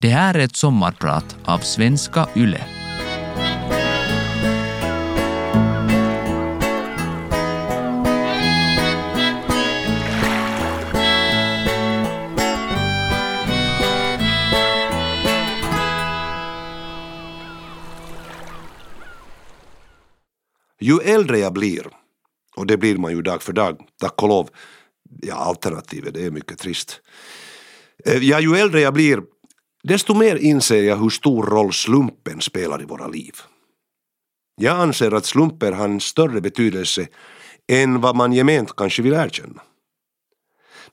Det här är ett sommarprat av Svenska Yle. Ju äldre jag blir, och det blir man ju dag för dag, tack och lov, ja alternativet det är mycket trist. Eh, ja, ju äldre jag blir, desto mer inser jag hur stor roll slumpen spelar i våra liv. Jag anser att slumper har en större betydelse än vad man gement kanske vill erkänna.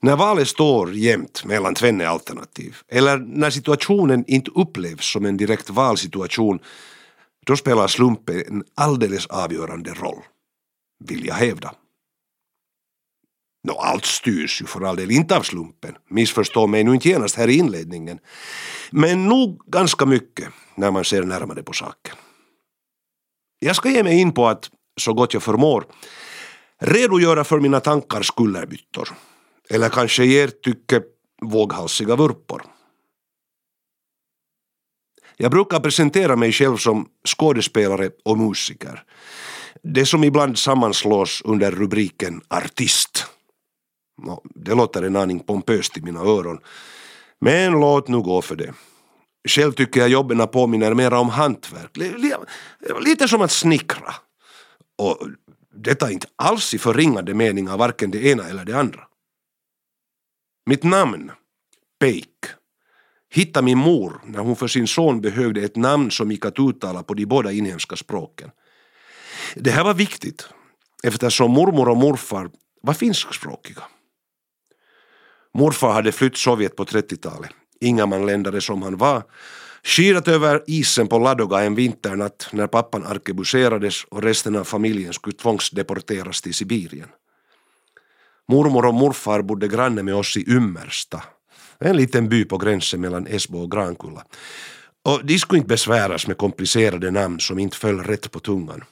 När valet står jämt mellan tvenne alternativ, eller när situationen inte upplevs som en direkt valsituation, då spelar slumpen en alldeles avgörande roll, vill jag hävda. Nå, allt styrs ju för all del inte av slumpen, missförstå mig nu inte genast här i inledningen, men nog ganska mycket när man ser närmare på saken. Jag ska ge mig in på att, så gott jag förmår, redogöra för mina tankars kullerbyttor, eller kanske i ert tycke våghalsiga vurpor. Jag brukar presentera mig själv som skådespelare och musiker. Det som ibland sammanslås under rubriken artist. Det låter en aning pompöst i mina öron. Men låt nu gå för det. Själv tycker jag jobben påminner mer om hantverk. Lite som att snickra. Och detta är inte alls i förringande mening av varken det ena eller det andra. Mitt namn, Peik, hittade min mor när hon för sin son behövde ett namn som gick att uttala på de båda inhemska språken. Det här var viktigt eftersom mormor och morfar var finskspråkiga. Morfar hade flytt Sovjet på 30-talet, ingamanländare som han var, skirat över isen på Ladoga en vinternatt när pappan arkebuserades och resten av familjen skulle tvångsdeporteras till Sibirien. Mormor och morfar bodde granne med oss i Ymmersta, en liten by på gränsen mellan Esbo och Grankulla. Och de skulle inte besväras med komplicerade namn som inte föll rätt på tungan.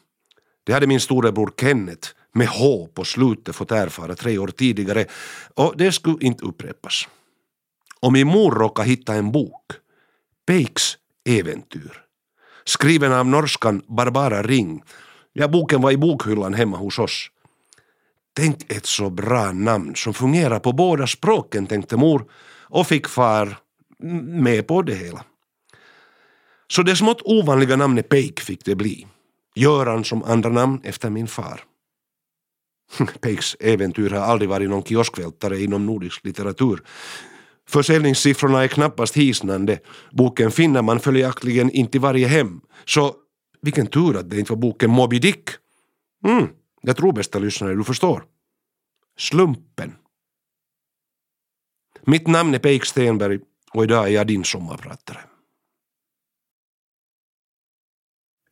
Det hade min storebror Kenneth med H på slutet fått erfara tre år tidigare och det skulle inte upprepas. Och min mor råkade hitta en bok, Peiks äventyr, skriven av norskan Barbara Ring. Ja, boken var i bokhyllan hemma hos oss. Tänk ett så bra namn som fungerar på båda språken, tänkte mor och fick far med på det hela. Så det smått ovanliga namnet Peik fick det bli. Göran som andra namn efter min far. Peiks äventyr har aldrig varit någon kioskvältare inom nordisk litteratur. Försäljningssiffrorna är knappast hisnande. Boken finner man följaktligen inte i varje hem. Så vilken tur att det inte var boken Moby Dick. Mm, jag tror bästa lyssnare du förstår. Slumpen. Mitt namn är Peik Stenberg och idag är jag din sommarpratare.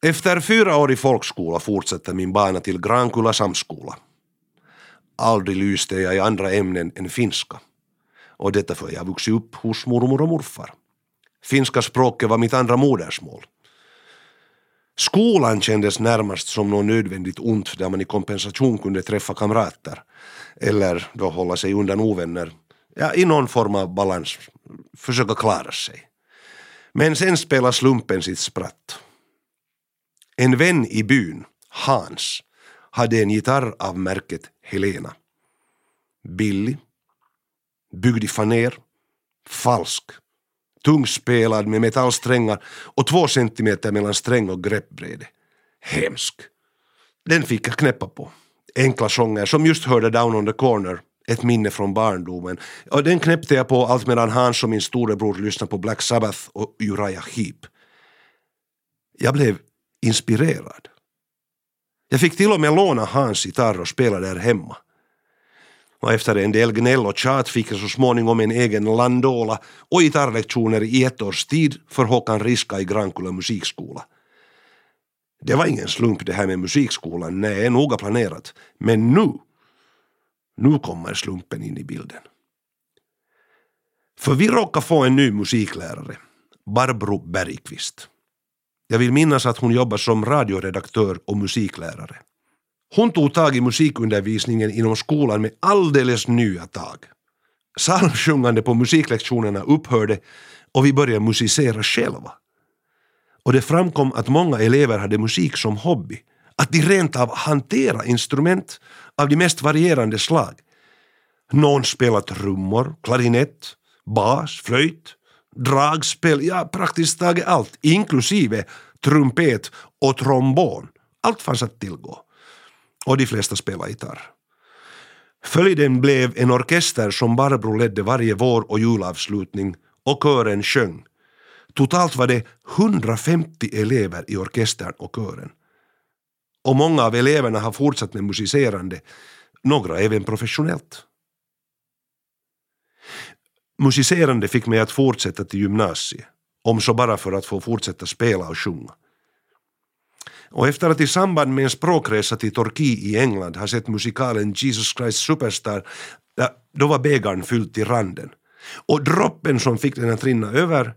Efter fyra år i folkskola fortsätter min bana till Grankulla samskola. Aldrig lyste jag i andra ämnen än finska. Och detta för jag vuxit upp hos mormor och morfar. Finska språket var mitt andra modersmål. Skolan kändes närmast som något nödvändigt ont där man i kompensation kunde träffa kamrater. Eller då hålla sig undan ovänner. Ja, i någon form av balans. Försöka klara sig. Men sen spelar slumpen sitt spratt. En vän i byn, Hans, hade en gitarr av märket Helena. Billig, byggd i faner, falsk, tungspelad med metallsträngar och två centimeter mellan sträng och greppbräde. Hemsk. Den fick jag knäppa på. Enkla sånger som just hörde Down on the corner, ett minne från barndomen. Och den knäppte jag på allt medan Hans och min storebror lyssnade på Black Sabbath och Uriah Heep. Jag blev inspirerad. Jag fick till och med låna Hans gitarr och spela där hemma. Och efter en del gnäll och tjat fick jag så småningom en egen landola och gitarrlektioner i ett års tid för Håkan Riska i Grankulla musikskola. Det var ingen slump det här med musikskolan, nej, noga planerat. Men nu, nu kommer slumpen in i bilden. För vi råkade få en ny musiklärare, Barbro Bergqvist. Jag vill minnas att hon jobbar som radioredaktör och musiklärare. Hon tog tag i musikundervisningen inom skolan med alldeles nya tag. Psalmsjungande på musiklektionerna upphörde och vi började musicera själva. Och det framkom att många elever hade musik som hobby. Att de rent av hanterade instrument av de mest varierande slag. Någon spelade trummor, klarinett, bas, flöjt, dragspel, ja praktiskt taget allt, inklusive trumpet och trombon. Allt fanns att tillgå. Och de flesta spelade gitarr. Följden blev en orkester som Barbro ledde varje vår och julavslutning och kören sjöng. Totalt var det 150 elever i orkestern och kören. Och många av eleverna har fortsatt med musicerande, några även professionellt. Musicerande fick mig att fortsätta till gymnasiet, om så bara för att få fortsätta spela och sjunga. Och efter att i samband med en språkresa till Torquay i England ha sett musikalen Jesus Christ Superstar, då var bägaren fylld till randen. Och droppen som fick den att rinna över,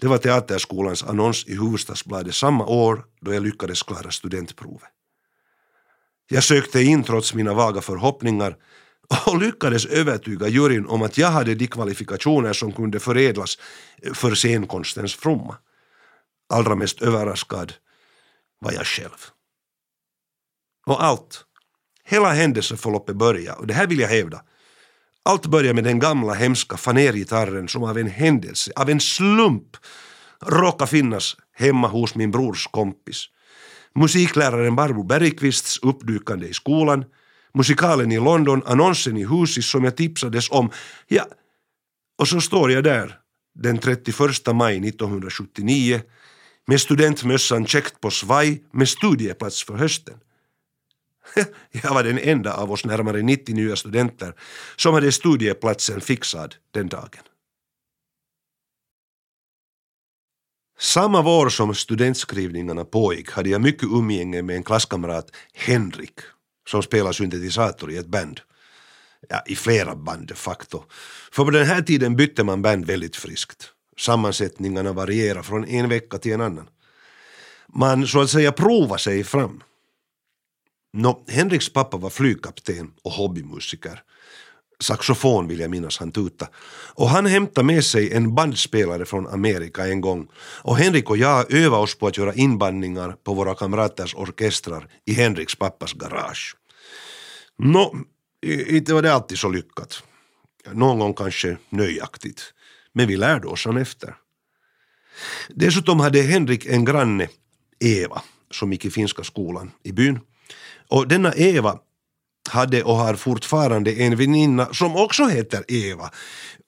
det var Teaterskolans annons i Hufvudstadsbladet samma år då jag lyckades klara studentprovet. Jag sökte in trots mina vaga förhoppningar och lyckades övertyga juryn om att jag hade de kvalifikationer som kunde förädlas eh, för scenkonstens fromma. Allra mest överraskad var jag själv. Och allt, hela händelseförloppet började, och det här vill jag hävda, allt började med den gamla hemska fanergitarren som av en händelse, av en slump, råkade finnas hemma hos min brors kompis. Musikläraren Barbro Bergqvists uppdykande i skolan, musikalen i London, annonsen i Husis som jag tipsades om. Ja, och så står jag där den 31 maj 1979 med studentmössan checkt på svaj med studieplats för hösten. Jag var den enda av oss närmare 90 nya studenter som hade studieplatsen fixad den dagen. Samma vår som studentskrivningarna pågick hade jag mycket umgänge med en klasskamrat, Henrik, som spelar syntetisator i ett band. Ja, i flera band de facto. För på den här tiden bytte man band väldigt friskt. Sammansättningarna varierar från en vecka till en annan. Man så att säga provar sig fram. Nå, Henriks pappa var flygkapten och hobbymusiker. Saxofon vill jag minnas han tuta. Och han hämtade med sig en bandspelare från Amerika en gång. Och Henrik och jag övade oss på att göra inbandningar på våra kamraters orkestrar i Henriks pappas garage. Nå, inte var det alltid så lyckat. Någon gång kanske nöjaktigt. Men vi lärde oss han efter. Dessutom hade Henrik en granne, Eva, som gick i finska skolan i byn. Och denna Eva hade och har fortfarande en väninna som också heter Eva.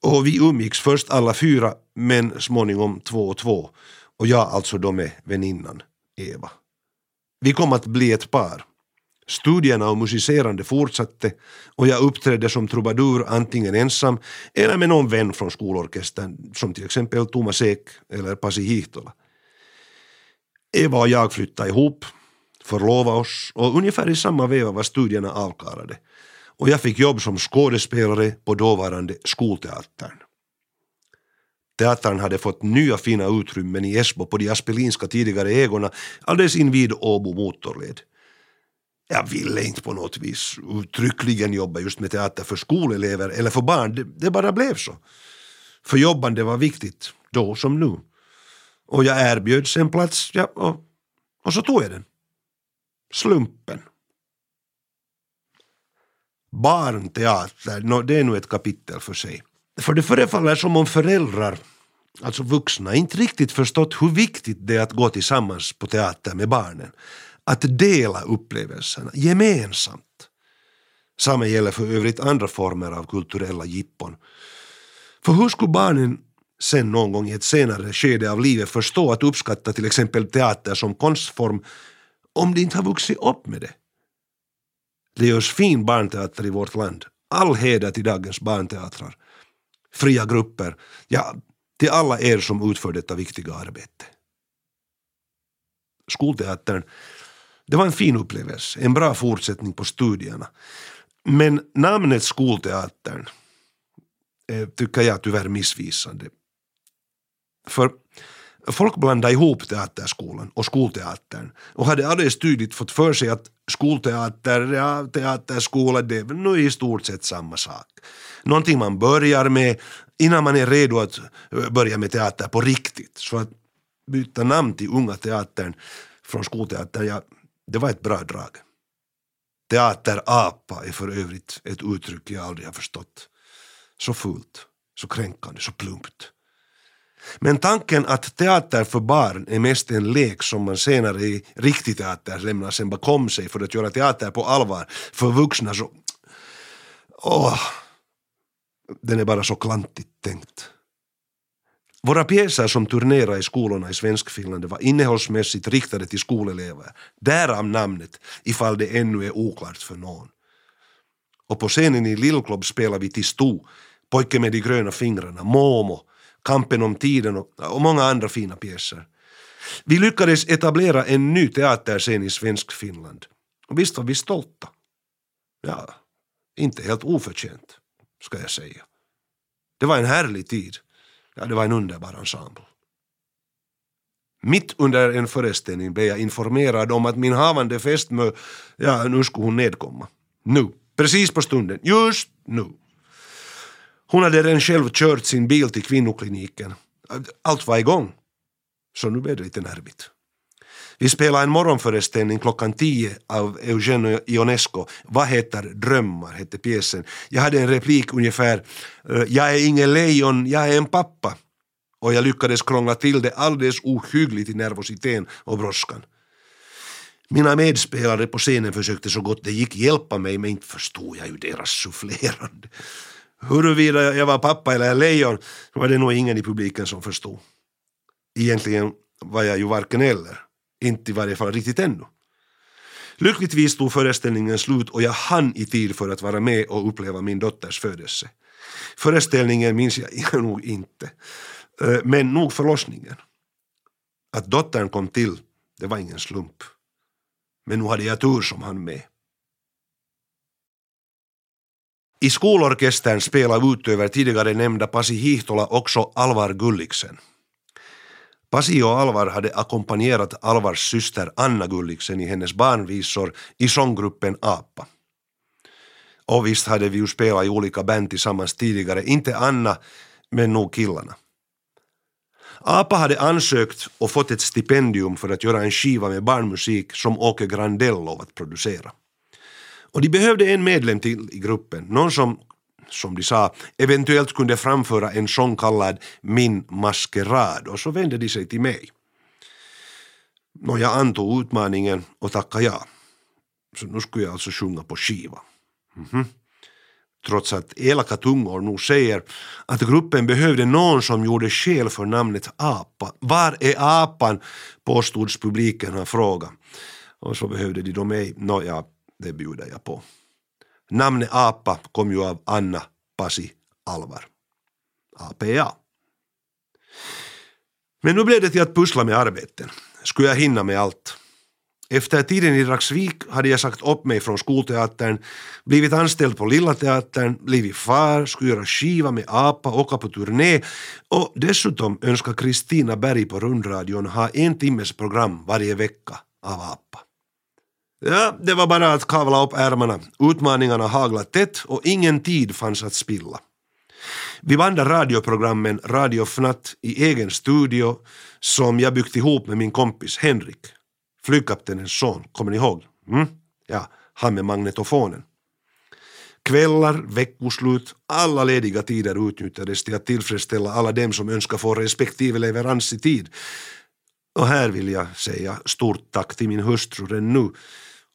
Och vi umgicks först alla fyra, men småningom två och två. Och jag alltså då med väninnan Eva. Vi kom att bli ett par. Studierna och musicerande fortsatte och jag uppträdde som trubadur antingen ensam eller med någon vän från skolorkestern som till exempel Thomas Ek eller Pasi Hihtola. Eva och jag flyttade ihop, förlovade oss och ungefär i samma veva var studierna avklarade och jag fick jobb som skådespelare på dåvarande Skolteatern. Teatern hade fått nya fina utrymmen i Esbo på de aspelinska tidigare ägorna alldeles invid Åbo motorled. Jag ville inte på något vis uttryckligen jobba just med teater för skolelever eller för barn, det, det bara blev så. För jobbande var viktigt, då som nu. Och jag erbjöds en plats, ja, och, och så tog jag den. Slumpen. Barnteater, no, det är nu ett kapitel för sig. För det förefaller som om föräldrar, alltså vuxna, inte riktigt förstått hur viktigt det är att gå tillsammans på teater med barnen. Att dela upplevelserna gemensamt. Samma gäller för övrigt andra former av kulturella jippon. För hur skulle barnen sen någon gång i ett senare skede av livet förstå att uppskatta till exempel teater som konstform om de inte har vuxit upp med det? Det görs fin barnteater i vårt land. All heder till dagens barnteatrar. Fria grupper, ja, till alla er som utför detta viktiga arbete. Skolteatern, det var en fin upplevelse, en bra fortsättning på studierna. Men namnet Skolteatern eh, tycker jag tyvärr missvisande. För folk blandade ihop teaterskolan och skolteatern och hade alldeles tydligt fått för sig att skolteater, ja, teaterskola, det är nu i stort sett samma sak. Någonting man börjar med, innan man är redo att eh, börja med teater på riktigt. Så att byta namn till Unga Teatern från Skolteatern, ja, det var ett bra drag. Teaterapa är för övrigt ett uttryck jag aldrig har förstått. Så fult, så kränkande, så plumpt. Men tanken att teater för barn är mest en lek som man senare i riktig teater lämnar sen bakom sig för att göra teater på allvar för vuxna så... Åh! Den är bara så klantigt tänkt. Våra pjäser som turnerade i skolorna i Svenskfinland var innehållsmässigt riktade till skolelever. Därav namnet, ifall det ännu är oklart för någon. Och på scenen i Lillklubb spelade vi till Sto, Pojken med de gröna fingrarna, Momo, Kampen om tiden och, och många andra fina pjäser. Vi lyckades etablera en ny teaterscen i Svenskfinland. Och visst var vi stolta. Ja, inte helt oförtjänt, ska jag säga. Det var en härlig tid. Ja, det var en underbar ensemble. Mitt under en föreställning blev jag informerad om att min havande fästmö, ja nu skulle hon nedkomma. Nu, precis på stunden, just nu. Hon hade redan själv kört sin bil till kvinnokliniken. Allt var igång. Så nu blev det lite nervigt. Vi spelade en morgonföreställning klockan tio av Eugenio Ionesco. Vad heter drömmar? hette pjäsen. Jag hade en replik ungefär eh, Jag är ingen lejon, jag är en pappa. Och jag lyckades krångla till det alldeles ohyggligt i nervositeten och brådskan. Mina medspelare på scenen försökte så gott det gick hjälpa mig men inte förstod jag ju deras sufflerande. Huruvida jag var pappa eller lejon var det nog ingen i publiken som förstod. Egentligen var jag ju varken eller. Inte i varje fall riktigt ännu. Lyckligtvis tog föreställningen slut och jag hann i tid för att vara med och uppleva min dotters födelse. Föreställningen minns jag nog inte, eh, men nog förlossningen. Att dottern kom till, det var ingen slump. Men nu hade jag tur som han med. I skolorkestern spelar utöver tidigare nämnda Pasi Hihtola också Alvar Gulliksen. Pasi och Alvar hade ackompanjerat Alvars syster Anna Gulliksen i hennes barnvisor i sånggruppen APA. Och visst hade vi ju spelat i olika band tillsammans tidigare, inte Anna, men nog killarna. APA hade ansökt och fått ett stipendium för att göra en skiva med barnmusik som Åke Grandell lovat producera. Och de behövde en medlem till i gruppen, någon som som de sa, eventuellt kunde framföra en sång kallad Min maskerad och så vände de sig till mig. Nå, jag antog utmaningen och tackade ja. Så nu skulle jag alltså sjunga på skiva. Mm -hmm. Trots att elaka tungor nog säger att gruppen behövde någon som gjorde skäl för namnet apa. Var är apan? påstods publiken ha frågat. Och så behövde de då mig. Nåja, det bjuder jag på. Namnet apa kom ju av Anna Pasi Alvar. APA. Men nu blev det till att pussla med arbeten. Skulle jag hinna med allt? Efter tiden i Raksvik hade jag sagt upp mig från skolteatern, blivit anställd på Lilla Teatern, blivit far, skulle göra skiva med APA, åka på turné och dessutom önskar Kristina Berg på rundradion ha en timmes program varje vecka av APA. Ja, det var bara att kavla upp ärmarna. Utmaningarna haglade tätt och ingen tid fanns att spilla. Vi bandade radioprogrammen Radio Fnatt i egen studio som jag byggt ihop med min kompis Henrik, flygkaptenens son, kommer ni ihåg? Mm? Ja, han med magnetofonen. Kvällar, veckoslut, alla lediga tider utnyttjades till att tillfredsställa alla dem som önskar få respektive leverans i tid. Och här vill jag säga stort tack till min hustru redan nu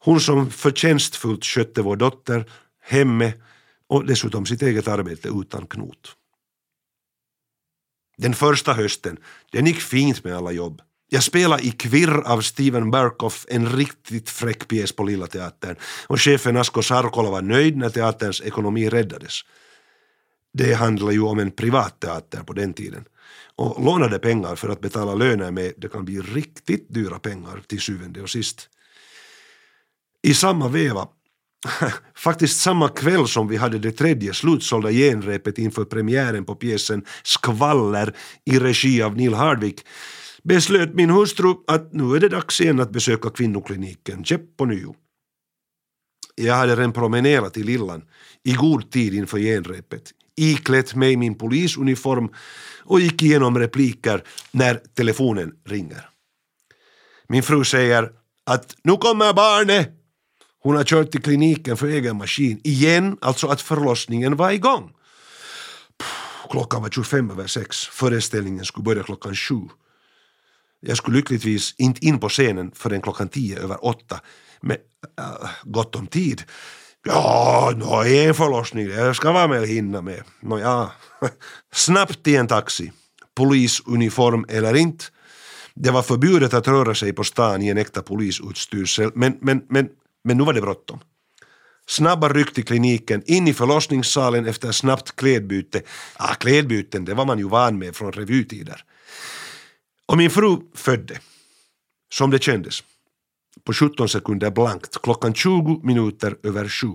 hon som förtjänstfullt skötte vår dotter, hemme och dessutom sitt eget arbete utan knot. Den första hösten, den gick fint med alla jobb. Jag spelade i Kvirr av Steven Berkoff, en riktigt fräck pjäs på Lilla Teatern och chefen Asko Sarkola var nöjd när teaterns ekonomi räddades. Det handlade ju om en privatteater på den tiden och lånade pengar för att betala löner med, det kan bli riktigt dyra pengar till syvende och sist. I samma veva, faktiskt samma kväll som vi hade det tredje slutsålda genrepet inför premiären på pjäsen Skvaller i regi av Neil Hardwick, beslöt min hustru att nu är det dags igen att besöka kvinnokliniken, käpp på nyo Jag hade redan promenerat i Lillan i god tid inför genrepet, iklätt mig min polisuniform och gick igenom repliker när telefonen ringer. Min fru säger att nu kommer barnet. Hon har kört till kliniken för egen maskin igen, alltså att förlossningen var igång. Klockan var 25 över sex, föreställningen skulle börja klockan sju. Jag skulle lyckligtvis inte in på scenen förrän klockan tio över åtta, med äh, gott om tid. Ja, nå, en förlossning, jag ska man väl hinna med. Nå, ja. Snabbt i en taxi, polisuniform eller inte. Det var förbjudet att röra sig på stan i en äkta polisutstyrsel, men, men, men, men nu var det bråttom. Snabba ryck till kliniken, in i förlossningssalen efter snabbt klädbyte. Ah, klädbyten, det var man ju van med från revytider. Och min fru födde, som det kändes, på 17 sekunder blankt, klockan 20 minuter över sju.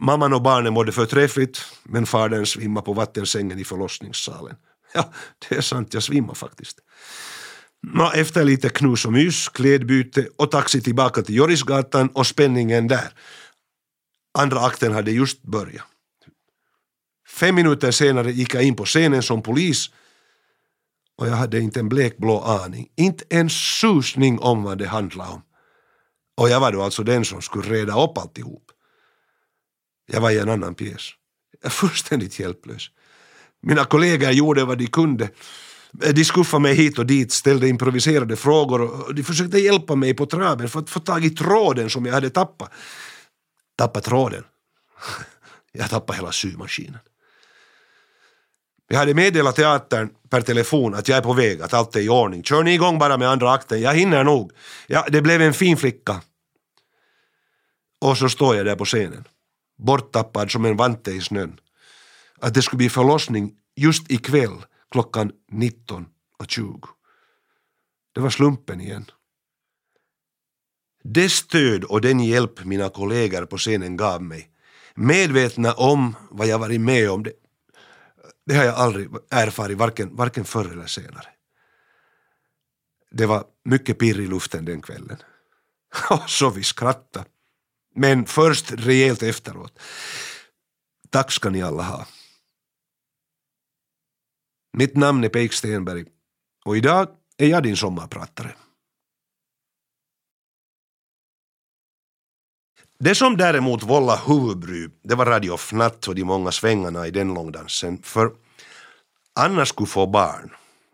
Mamman och barnen mådde förträffligt, men fadern svimmade på vattensängen i förlossningssalen. Ja, det är sant, jag svimmade faktiskt. Nå, efter lite knus och mys, klädbyte och taxi tillbaka till Jorisgatan och spänningen där. Andra akten hade just börjat. Fem minuter senare gick jag in på scenen som polis och jag hade inte en blekblå aning, inte en susning om vad det handlade om. Och jag var då alltså den som skulle reda upp alltihop. Jag var i en annan pjäs. Jag är fullständigt hjälplös. Mina kollegor gjorde vad de kunde. Eh, de skuffade mig hit och dit, ställde improviserade frågor och de försökte hjälpa mig på traven för att få tag i tråden som jag hade tappat. Tappat tråden? Jag tappade hela symaskinen. Jag hade meddelat teatern per telefon att jag är på väg, att allt är i ordning. Kör ni igång bara med andra akten, jag hinner nog. Ja, det blev en fin flicka. Och så står jag där på scenen, borttappad som en vante i snön. Att det skulle bli förlossning just ikväll klockan 19.20. Det var slumpen igen. Det stöd och den hjälp mina kollegor på scenen gav mig, medvetna om vad jag varit med om, det, det har jag aldrig erfarit, varken, varken förr eller senare. Det var mycket pirr i luften den kvällen. Och så vi skrattade. Men först rejält efteråt. Tack ska ni alla ha. Mitt namn är Peik Stenberg och idag är jag din sommarpratare. Det som däremot vållade huvudbry, det var Radio Fnatt och de många svängarna i den långdansen, för Anna skulle få barn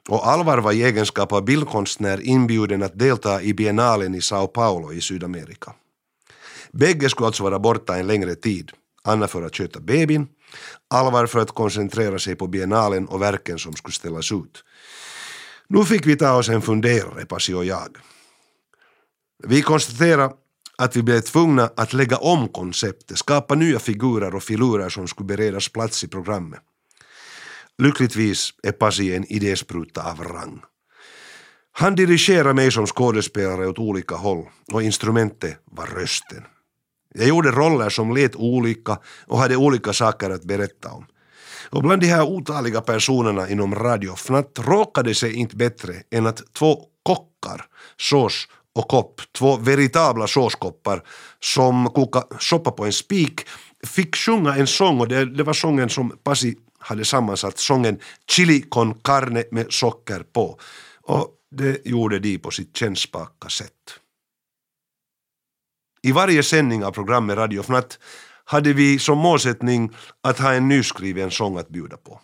och Alvar var i egenskap av bildkonstnär inbjuden att delta i biennalen i Sao Paulo i Sydamerika. Bägge skulle alltså vara borta en längre tid, Anna för att sköta babyn, Alvar för att koncentrera sig på biennalen och verken som skulle ställas ut. Nu fick vi ta oss en funderare, Pasi och jag. Vi konstaterade att vi blev tvungna att lägga om konceptet, skapa nya figurer och filurer som skulle beredas plats i programmet. Lyckligtvis är Pasi en idéspruta av rang. Han dirigerade mig som skådespelare åt olika håll och instrumentet var rösten. Jag gjorde roller som lät olika och hade olika saker att berätta om. Och bland de här otaliga personerna inom Radio Fnatt råkade sig inte bättre än att två kockar, sås och kopp, två veritabla såskoppar som kokade soppa på en spik, fick sjunga en sång och det, det var sången som Pasi hade sammansatt, sången Chili con carne med socker på. Och det gjorde de på sitt kännspaka sätt. I varje sändning av programmet Radio Fnatt hade vi som målsättning att ha en nyskriven sång att bjuda på.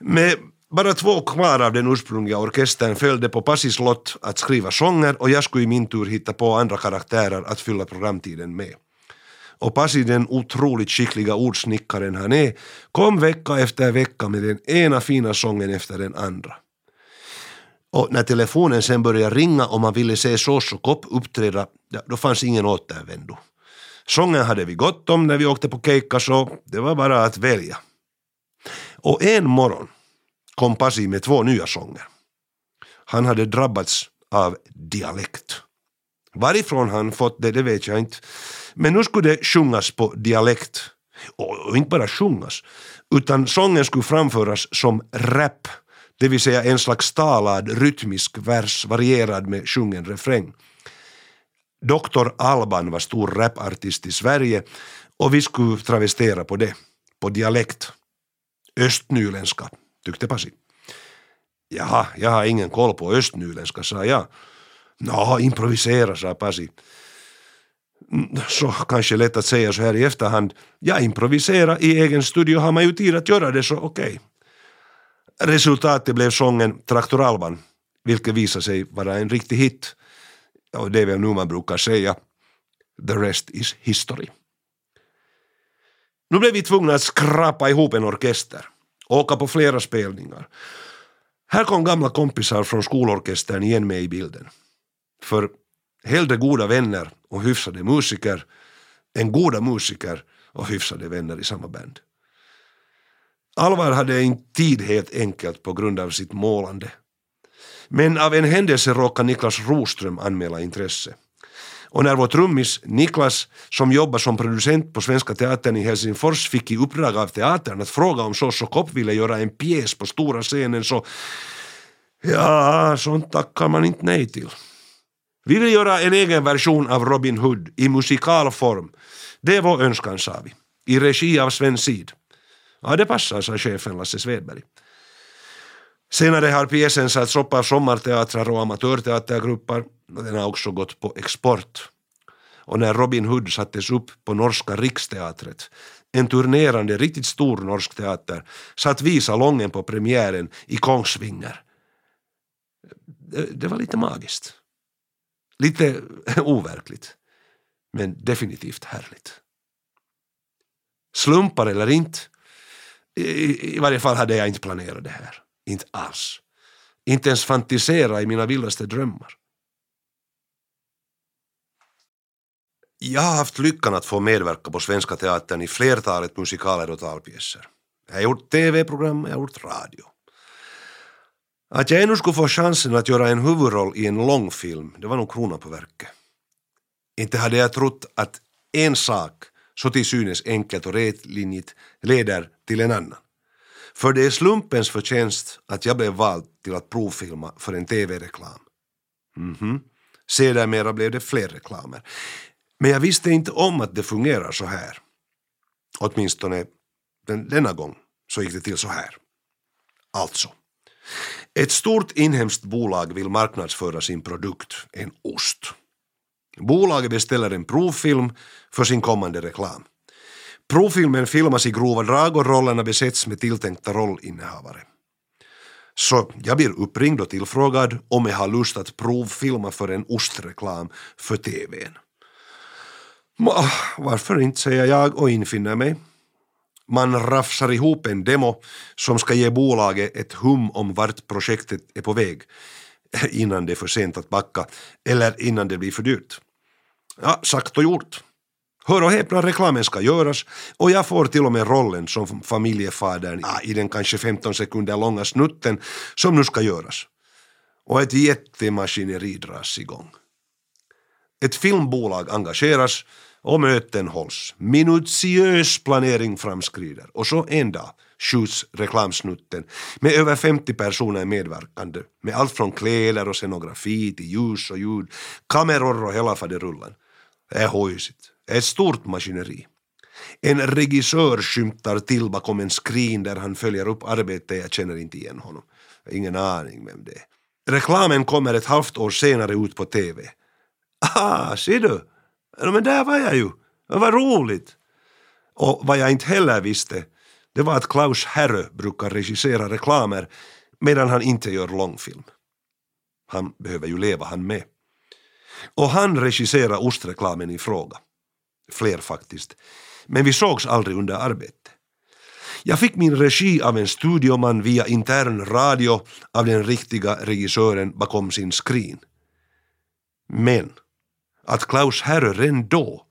Med bara två kvar av den ursprungliga orkestern följde på Passis lott att skriva sånger och jag skulle i min tur hitta på andra karaktärer att fylla programtiden med. Och Pasi, den otroligt skickliga ordsnickaren han är, kom vecka efter vecka med den ena fina sången efter den andra. Och när telefonen sen började ringa och man ville se Sås och Kopp uppträda, då fanns ingen återvändo. Sången hade vi gott om när vi åkte på keikka så det var bara att välja. Och en morgon kom Pasi med två nya sånger. Han hade drabbats av dialekt. Varifrån han fått det, det vet jag inte. Men nu skulle det sjungas på dialekt. Och inte bara sjungas, utan sången skulle framföras som rap, det vill säga en slags talad rytmisk vers varierad med sjungen refräng. Dr. Alban var stor rapartist i Sverige och vi skulle travestera på det. på dialekt. Östnyländska, tyckte Pasi. Jaha, jag har ingen koll på östnyländska, sa jag. Nå, improvisera, sa Pasi. Så kanske lätt att säga så här i efterhand. Ja, improvisera i egen studio har man ju tid att göra det, så okej. Okay. Resultatet blev sången Traktoralvan, vilket visade sig vara en riktig hit. Och det är väl nu man brukar säga the rest is history. Nu blev vi tvungna att skrapa ihop en orkester, åka på flera spelningar. Här kom gamla kompisar från skolorkestern igen med i bilden. För hellre goda vänner och hyfsade musiker än goda musiker och hyfsade vänner i samma band. Alvar hade inte tid helt enkelt på grund av sitt målande. Men av en händelse råkade Niklas Roström anmäla intresse. Och när vår trummis Niklas, som jobbar som producent på Svenska Teatern i Helsingfors, fick i uppdrag av teatern att fråga om Sosso Kopp ville göra en pjäs på stora scenen så ja, sånt tackar man inte nej till. Vi vill göra en egen version av Robin Hood i musikalform. Det är vår önskan, sa vi. I regi av Sven Sid. Ja, det passar, sa chefen Lasse Svedberg. Senare har pjäsen satts upp av sommarteatrar och amatörteatergrupper och den har också gått på export. Och när Robin Hood sattes upp på Norska Riksteatret, en turnerande, riktigt stor norsk teater, satt vi salongen på premiären i Kongsvinger. Det, det var lite magiskt. Lite overkligt. Men definitivt härligt. Slumpar eller inte, i, i varje fall hade jag inte planerat det här. Inte alls. Inte ens fantisera i mina vildaste drömmar. Jag har haft lyckan att få medverka på Svenska Teatern i flertalet musikaler och talpjäser. Jag har gjort tv-program, jag har gjort radio. Att jag ännu skulle få chansen att göra en huvudroll i en långfilm, det var nog kronan på verket. Inte hade jag trott att en sak, så till synes enkelt och rätlinjigt, leder till en annan. För det är slumpens förtjänst att jag blev vald till att provfilma för en tv-reklam. Mhm. Mm Sedermera blev det fler reklamer. Men jag visste inte om att det fungerar så här. Åtminstone den, denna gång så gick det till så här. Alltså. Ett stort inhemskt bolag vill marknadsföra sin produkt, en ost. Bolaget beställer en provfilm för sin kommande reklam. Provfilmen filmas i grova drag och rollerna besätts med tilltänkta rollinnehavare. Så jag blir uppringd och tillfrågad om jag har lust att provfilma för en ostreklam för TVn. Varför inte, säger jag och infinner mig. Man rafsar ihop en demo som ska ge bolaget ett hum om vart projektet är på väg innan det är för sent att backa eller innan det blir för dyrt. Ja, sagt och gjort. Hör och häpna, reklamen ska göras och jag får till och med rollen som familjefadern ja, i den kanske 15 sekunder långa snutten som nu ska göras. Och ett jättemaskineri dras igång. Ett filmbolag engageras och möten hålls. Minutiös planering framskrider och så en dag skjuts reklamsnutten med över 50 personer medverkande med allt från kläder och scenografi till ljus och ljud, kameror och hela faderullan. Det är hojsigt. det är Ett stort maskineri. En regissör skymtar till bakom en skrin där han följer upp arbetet, jag känner inte igen honom. Ingen aning vem det är. Reklamen kommer ett halvt år senare ut på TV. Ah, ser du? Men där var jag ju. Det var roligt. Och vad jag inte heller visste, det var att Klaus Herrö brukar regissera reklamer medan han inte gör långfilm. Han behöver ju leva han med. Och han regisserade ostreklamen i fråga. Fler faktiskt. Men vi sågs aldrig under arbete. Jag fick min regi av en studioman via intern radio av den riktiga regissören bakom sin skrin. Men att Klaus Herre redan då,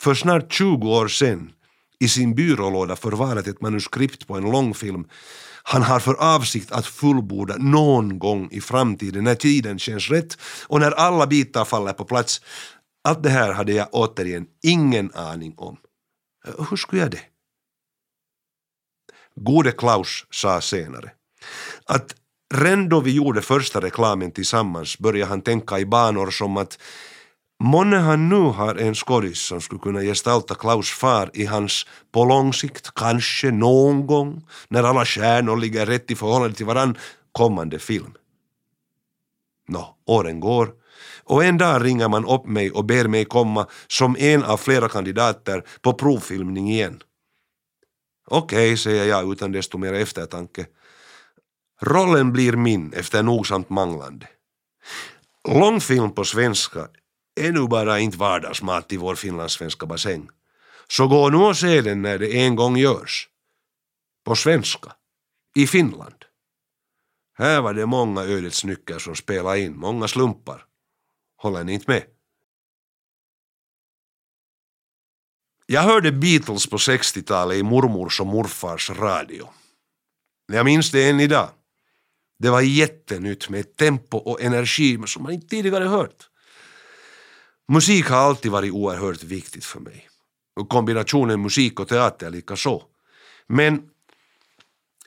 för snart 20 år sedan, i sin byrålåda förvarat ett manuskript på en långfilm han har för avsikt att fullborda någon gång i framtiden när tiden känns rätt och när alla bitar faller på plats. Allt det här hade jag återigen ingen aning om. Eh, hur skulle jag det? Gode Klaus sa senare att redan då vi gjorde första reklamen tillsammans började han tänka i banor som att Månne han nu har en skådis som skulle kunna gestalta Klaus far i hans på lång sikt, kanske någon gång, när alla stjärnor ligger rätt i förhållande till varann, kommande film. Nå, åren går och en dag ringer man upp mig och ber mig komma som en av flera kandidater på provfilmning igen. Okej, okay, säger jag utan desto mer eftertanke. Rollen blir min efter nogsamt manglande. Långfilm på svenska är nu bara inte vardagsmat i vår finlandssvenska bassäng. Så gå nu och se den när det en gång görs. På svenska. I Finland. Här var det många ödets nycker som spelade in, många slumpar. Håller ni inte med? Jag hörde Beatles på 60-talet i mormors och morfars radio. Jag minns det än idag. Det var jättenytt med tempo och energi som man inte tidigare hört. Musik har alltid varit oerhört viktigt för mig. Och kombinationen musik och teater likaså. Men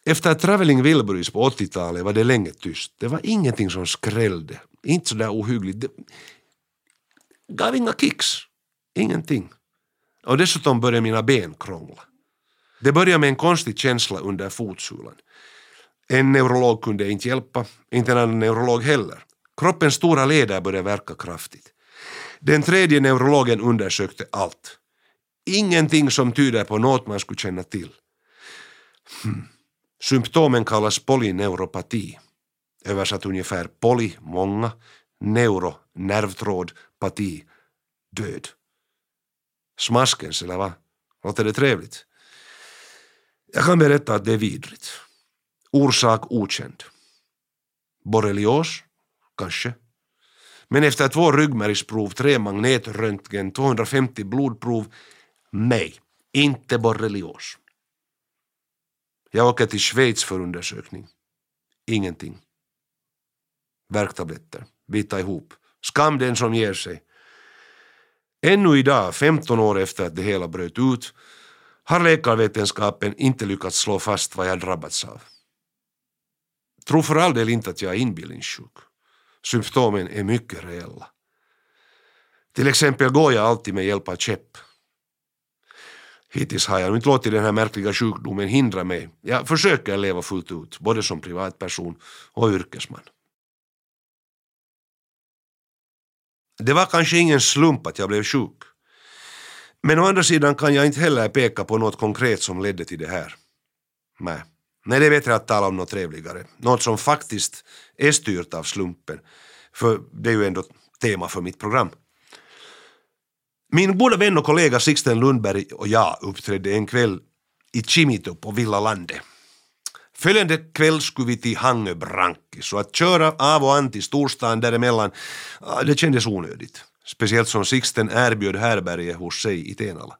efter Traveling Wilburys på 80-talet var det länge tyst. Det var ingenting som skrällde. Inte sådär ohyggligt. Det gav inga kicks. Ingenting. Och dessutom började mina ben krångla. Det började med en konstig känsla under fotsulan. En neurolog kunde inte hjälpa, inte en annan neurolog heller. Kroppens stora leder började verka kraftigt. Den tredje neurologen undersökte allt. Ingenting som tyder på något man skulle känna till. Hmm. Symptomen kallas polyneuropati. Översatt ungefär poly, många, neuro, nervtråd, pati, död. Smaskens, eller vad? Låter det trevligt? Jag kan berätta att det är vidrigt. Orsak okänd. Borrelios? Kanske. Men efter två ryggmärgsprov, tre magnetröntgen, 250 blodprov, nej, inte borrelios. Jag åker till Schweiz för undersökning. Ingenting. Värktabletter, bita ihop. Skam den som ger sig. Ännu idag, 15 år efter att det hela bröt ut, har läkarvetenskapen inte lyckats slå fast vad jag drabbats av. Tro för all del inte att jag är inbillningssjuk. Symptomen är mycket reella. Till exempel går jag alltid med hjälp av käpp. Hittills har jag inte låtit den här märkliga sjukdomen hindra mig. Jag försöker leva fullt ut, både som privatperson och yrkesman. Det var kanske ingen slump att jag blev sjuk. Men å andra sidan kan jag inte heller peka på något konkret som ledde till det här. Nej. Nej, det är bättre att tala om något trevligare. Något som faktiskt är styrt av slumpen. För det är ju ändå tema för mitt program. Min goda vän och kollega Sixten Lundberg och jag uppträdde en kväll i Chimito på Villa Lande. Följande kväll skulle vi till Hangö Branki, så att köra av och an till storstan däremellan, det kändes onödigt. Speciellt som Sixten erbjöd härberge hos sig i Tenala.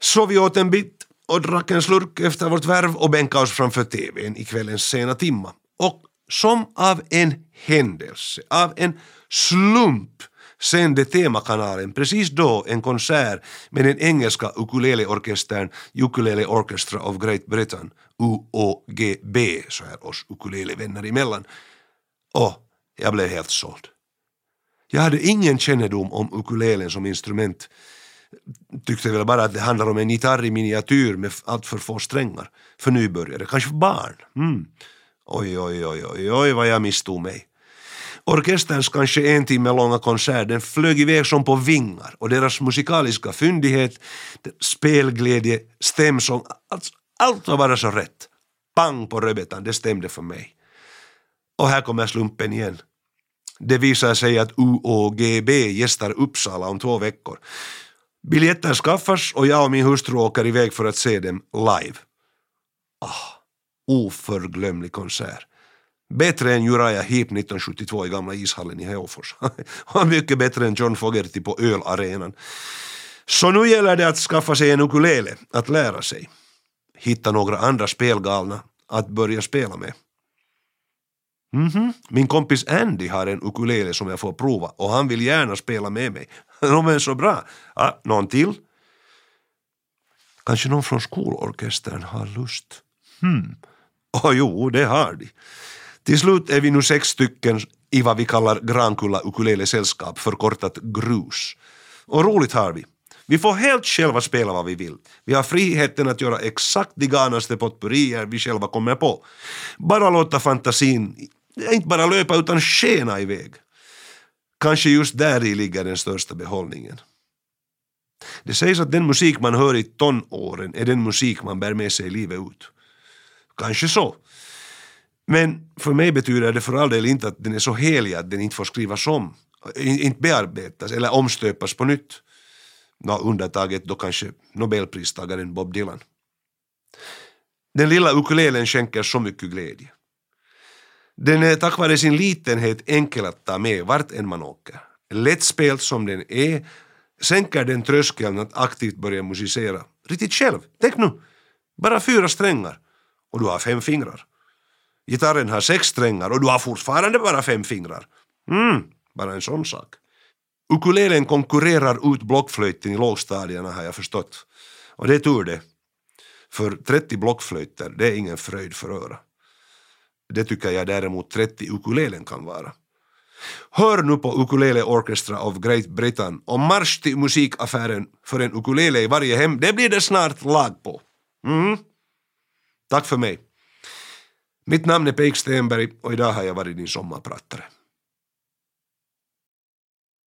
Så vi åt en bit och drack en slurk efter vårt värv och bänkade oss framför TVn i kvällens sena timma. Och som av en händelse, av en slump, sände temakanalen precis då en konsert med den engelska ukuleleorkestern Ukulele Orchestra of Great Britain, UOGB, så här oss ukulelevänner emellan. Och jag blev helt såld. Jag hade ingen kännedom om ukulelen som instrument. Tyckte väl bara att det handlar om en gitarr i miniatyr med allt för få strängar. För nybörjare, kanske för barn. Mm. Oj, oj, oj, oj, oj vad jag misstog mig. Orkesterns kanske en timme långa konsert den flög iväg som på vingar och deras musikaliska fyndighet, spelglädje, stämsång, allt, allt var bara så rätt. Pang på rödbetan, det stämde för mig. Och här kommer slumpen igen. Det visar sig att UOGB gästar Uppsala om två veckor. Biljetter skaffas och jag och min hustru åker iväg för att se dem live. Ah, oförglömlig konsert. Bättre än Uriah Heep 1972 i gamla ishallen i Hällfors. Och mycket bättre än John Fogerty på ölarenan. Så nu gäller det att skaffa sig en ukulele, att lära sig. Hitta några andra spelgalna att börja spela med. Mm -hmm. Min kompis Andy har en ukulele som jag får prova och han vill gärna spela med mig. De är så bra. Ja, någon till? Kanske någon från skolorkestern har lust? Hmm. Oh, jo, det har de. Till slut är vi nu sex stycken i vad vi kallar Grankulla ukulele-sällskap, förkortat GRUS. Och roligt har vi. Vi får helt själva spela vad vi vill. Vi har friheten att göra exakt de galnaste potpurrier vi själva kommer på. Bara låta fantasin inte bara löpa utan skena iväg. Kanske just där i ligger den största behållningen. Det sägs att den musik man hör i tonåren är den musik man bär med sig livet ut. Kanske så. Men för mig betyder det för all del inte att den är så helig att den inte får skrivas om, inte bearbetas eller omstöpas på nytt. Nå, undantaget då kanske nobelpristagaren Bob Dylan. Den lilla ukulelen skänker så mycket glädje. Den är tack vare sin litenhet enkel att ta med vart än man åker. Lättspelt som den är sänker den tröskeln att aktivt börja musicera. Riktigt själv. Tänk nu, bara fyra strängar och du har fem fingrar. Gitarren har sex strängar och du har fortfarande bara fem fingrar. Mm, bara en sån sak. Ukulelen konkurrerar ut blockflöjten i lågstadierna har jag förstått. Och det är tur det. För 30 blockflöjter, det är ingen fröjd för öra. Det tycker jag däremot 30 ukulelen kan vara. Hör nu på Ukulele Orchestra of Great Britain och marsch till musikaffären för en ukulele i varje hem. Det blir det snart lag på. Mm. Tack för mig. Mitt namn är Peik Stenberg och idag har jag varit din sommarpratare.